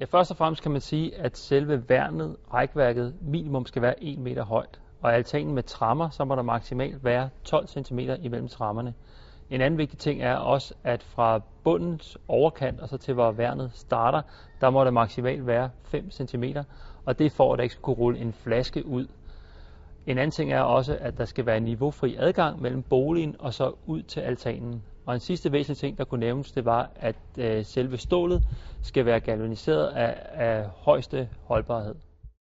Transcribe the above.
Ja, først og fremmest kan man sige, at selve værnet, rækværket, minimum skal være 1 meter højt. Og altanen med trammer, så må der maksimalt være 12 cm imellem trammerne. En anden vigtig ting er også, at fra bundens overkant og så til hvor værnet starter, der må der maksimalt være 5 cm, og det får, for, at der ikke skal kunne rulle en flaske ud. En anden ting er også, at der skal være niveaufri adgang mellem boligen og så ud til altanen. Og en sidste væsentlig ting, der kunne nævnes, det var, at øh, selve stålet skal være galvaniseret af, af højeste holdbarhed.